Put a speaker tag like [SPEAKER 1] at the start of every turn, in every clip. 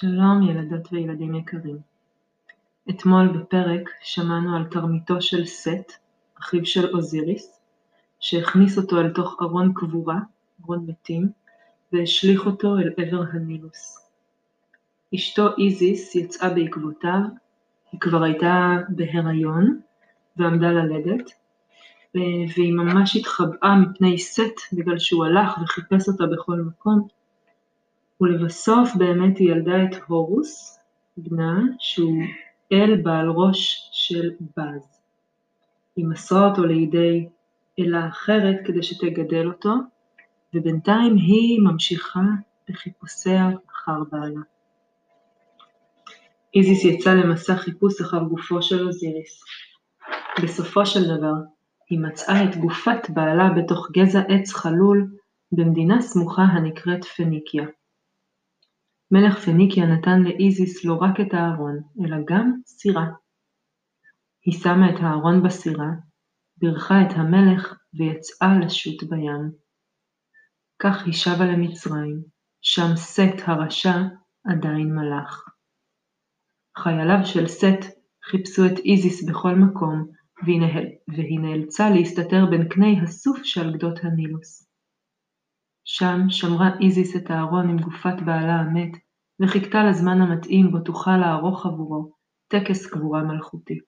[SPEAKER 1] שלום ילדות וילדים יקרים. אתמול בפרק שמענו על תרמיתו של סט, אחיו של אוזיריס, שהכניס אותו אל תוך ארון קבורה, ארון מתים, והשליך אותו אל עבר הנילוס. אשתו איזיס יצאה בעקבותיו, היא כבר הייתה בהיריון ועמדה ללדת, והיא ממש התחבאה מפני סט בגלל שהוא הלך וחיפש אותה בכל מקום, ולבסוף באמת היא ילדה את הורוס, בנה, שהוא אל בעל ראש של בז. היא מסרה אותו לידי אלה אחרת כדי שתגדל אותו, ובינתיים היא ממשיכה בחיפושיה אחר בעלה. איזיס יצא למסע חיפוש אחר גופו של אוזיריס. בסופו של דבר, היא מצאה את גופת בעלה בתוך גזע עץ חלול במדינה סמוכה הנקראת פניקיה. מלך פניקיה נתן לאיזיס לא רק את הארון, אלא גם סירה. היא שמה את הארון בסירה, בירכה את המלך ויצאה לשוט בים. כך היא שבה למצרים, שם סט הרשע עדיין מלך. חייליו של סט חיפשו את איזיס בכל מקום, והיא נאלצה להסתתר בין קני הסוף שעל גדות הנילוס. שם שמרה איזיס את הארון עם גופת בעלה המת, וחיכתה לזמן המתאים בו תוכל לערוך עבורו טקס קבורה מלכותי.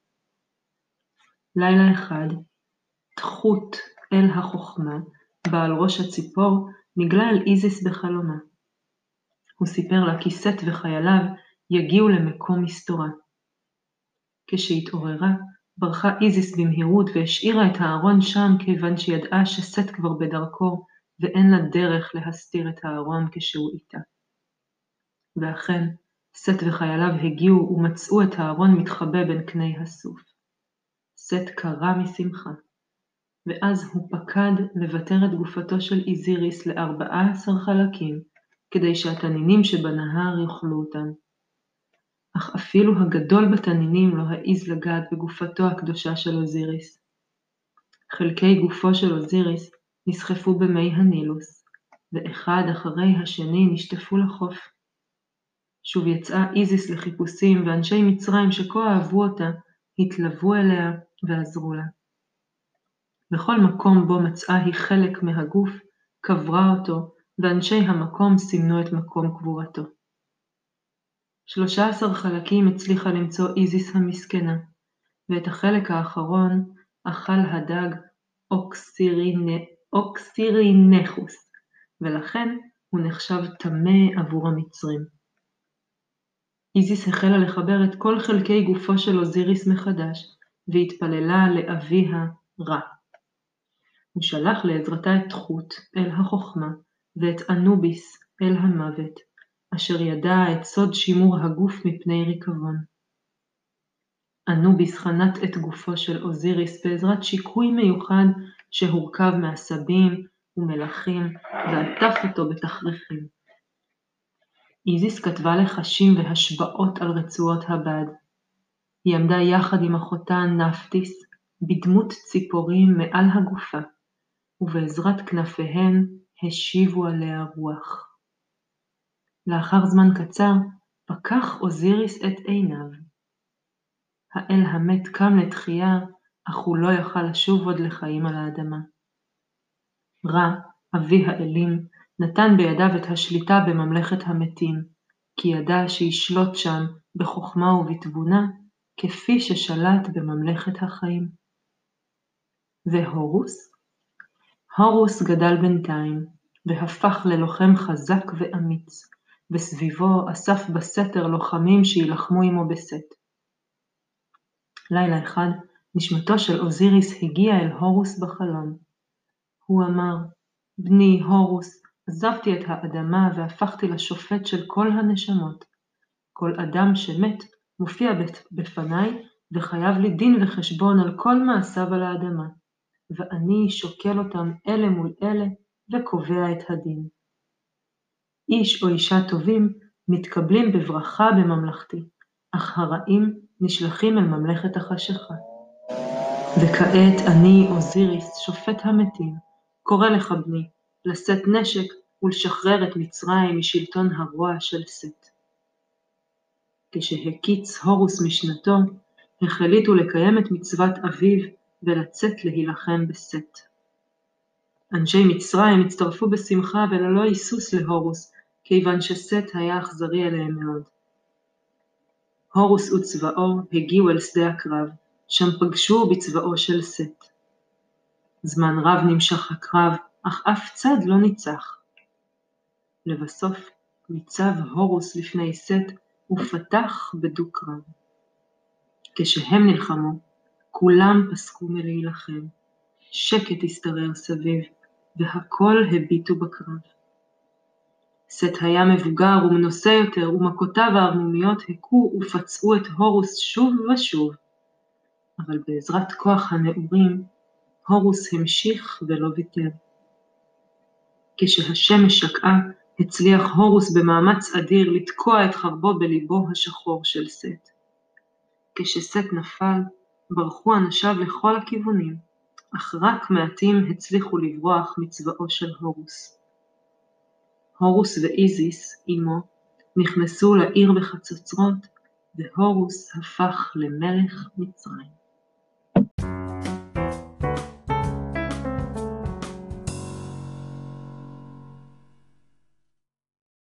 [SPEAKER 1] לילה אחד, תחות אל החוכמה, בעל ראש הציפור, נגלה אל איזיס בחלומה. הוא סיפר לה כי סט וחייליו יגיעו למקום מסתורה. כשהתעוררה, ברחה איזיס במהירות והשאירה את הארון שם כיוון שידעה שסט כבר בדרכו ואין לה דרך להסתיר את הארון כשהוא איתה. ואכן, סט וחייליו הגיעו ומצאו את הארון מתחבא בין קני הסוף. סט קרא משמחה, ואז הוא פקד לוותר את גופתו של איזיריס לארבעה עשר חלקים, כדי שהתנינים שבנהר יאכלו אותם. אך אפילו הגדול בתנינים לא העז לגעת בגופתו הקדושה של אוזיריס. חלקי גופו של אוזיריס נסחפו במי הנילוס, ואחד אחרי השני נשטפו לחוף. שוב יצאה איזיס לחיפושים, ואנשי מצרים שכה אהבו אותה, התלוו אליה ועזרו לה. בכל מקום בו מצאה היא חלק מהגוף, קברה אותו, ואנשי המקום סימנו את מקום קבורתו. שלושה עשר חלקים הצליחה למצוא איזיס המסכנה, ואת החלק האחרון אכל הדג אוקסירינכוס, ולכן הוא נחשב טמא עבור המצרים. איזיס החלה לחבר את כל חלקי גופו של אוזיריס מחדש, והתפללה לאביה רע. הוא שלח לעזרתה את חוט אל החוכמה, ואת אנוביס אל המוות, אשר ידע את סוד שימור הגוף מפני ריקבון. אנוביס חנט את גופו של אוזיריס בעזרת שיקוי מיוחד שהורכב מעשבים ומלחים, ועטף אותו בתכריכים. איזיס כתבה לחשים והשבעות על רצועות הבד. היא עמדה יחד עם אחותה נפטיס, בדמות ציפורים מעל הגופה, ובעזרת כנפיהן השיבו עליה רוח. לאחר זמן קצר פקח אוזיריס את עיניו. האל המת קם לתחייה, אך הוא לא יכל לשוב עוד לחיים על האדמה. רע, אבי האלים, נתן בידיו את השליטה בממלכת המתים, כי ידע שישלוט שם בחכמה ובתבונה, כפי ששלט בממלכת החיים. והורוס? הורוס גדל בינתיים, והפך ללוחם חזק ואמיץ, וסביבו אסף בסתר לוחמים שיילחמו עמו בסט. לילה אחד נשמתו של אוזיריס הגיעה אל הורוס בחלום. הוא אמר, בני הורוס, עזבתי את האדמה והפכתי לשופט של כל הנשמות. כל אדם שמת מופיע בפניי וחייב לי דין וחשבון על כל מעשיו על האדמה, ואני שוקל אותם אלה מול אלה וקובע את הדין. איש או אישה טובים מתקבלים בברכה בממלכתי, אך הרעים נשלחים אל ממלכת החשיכה. וכעת אני, אוזיריס, שופט המתים, קורא לך בני, לשאת נשק ולשחרר את מצרים משלטון הרוע של סט. כשהקיץ הורוס משנתו, החליטו לקיים את מצוות אביו ולצאת להילחם בסט. אנשי מצרים הצטרפו בשמחה וללא היסוס להורוס, כיוון שסט היה אכזרי אליהם מאוד. הורוס וצבאו הגיעו אל שדה הקרב, שם פגשו בצבאו של סט. זמן רב נמשך הקרב, אך אף צד לא ניצח. לבסוף ניצב הורוס לפני סט ופתח בדו-קרב. כשהם נלחמו, כולם פסקו מלהילחם, שקט השתרר סביב, והכל הביטו בקרב. סט היה מבוגר ומנוסה יותר, ומכותיו הערמומיות הכו ופצעו את הורוס שוב ושוב. אבל בעזרת כוח הנעורים, הורוס המשיך ולא ויתר. כשהשמש שקעה, הצליח הורוס במאמץ אדיר לתקוע את חרבו בליבו השחור של סט. כשסט נפל, ברחו אנשיו לכל הכיוונים, אך רק מעטים הצליחו לברוח מצבאו של הורוס. הורוס ואיזיס, אמו, נכנסו לעיר בחצוצרות, והורוס הפך למלך מצרים.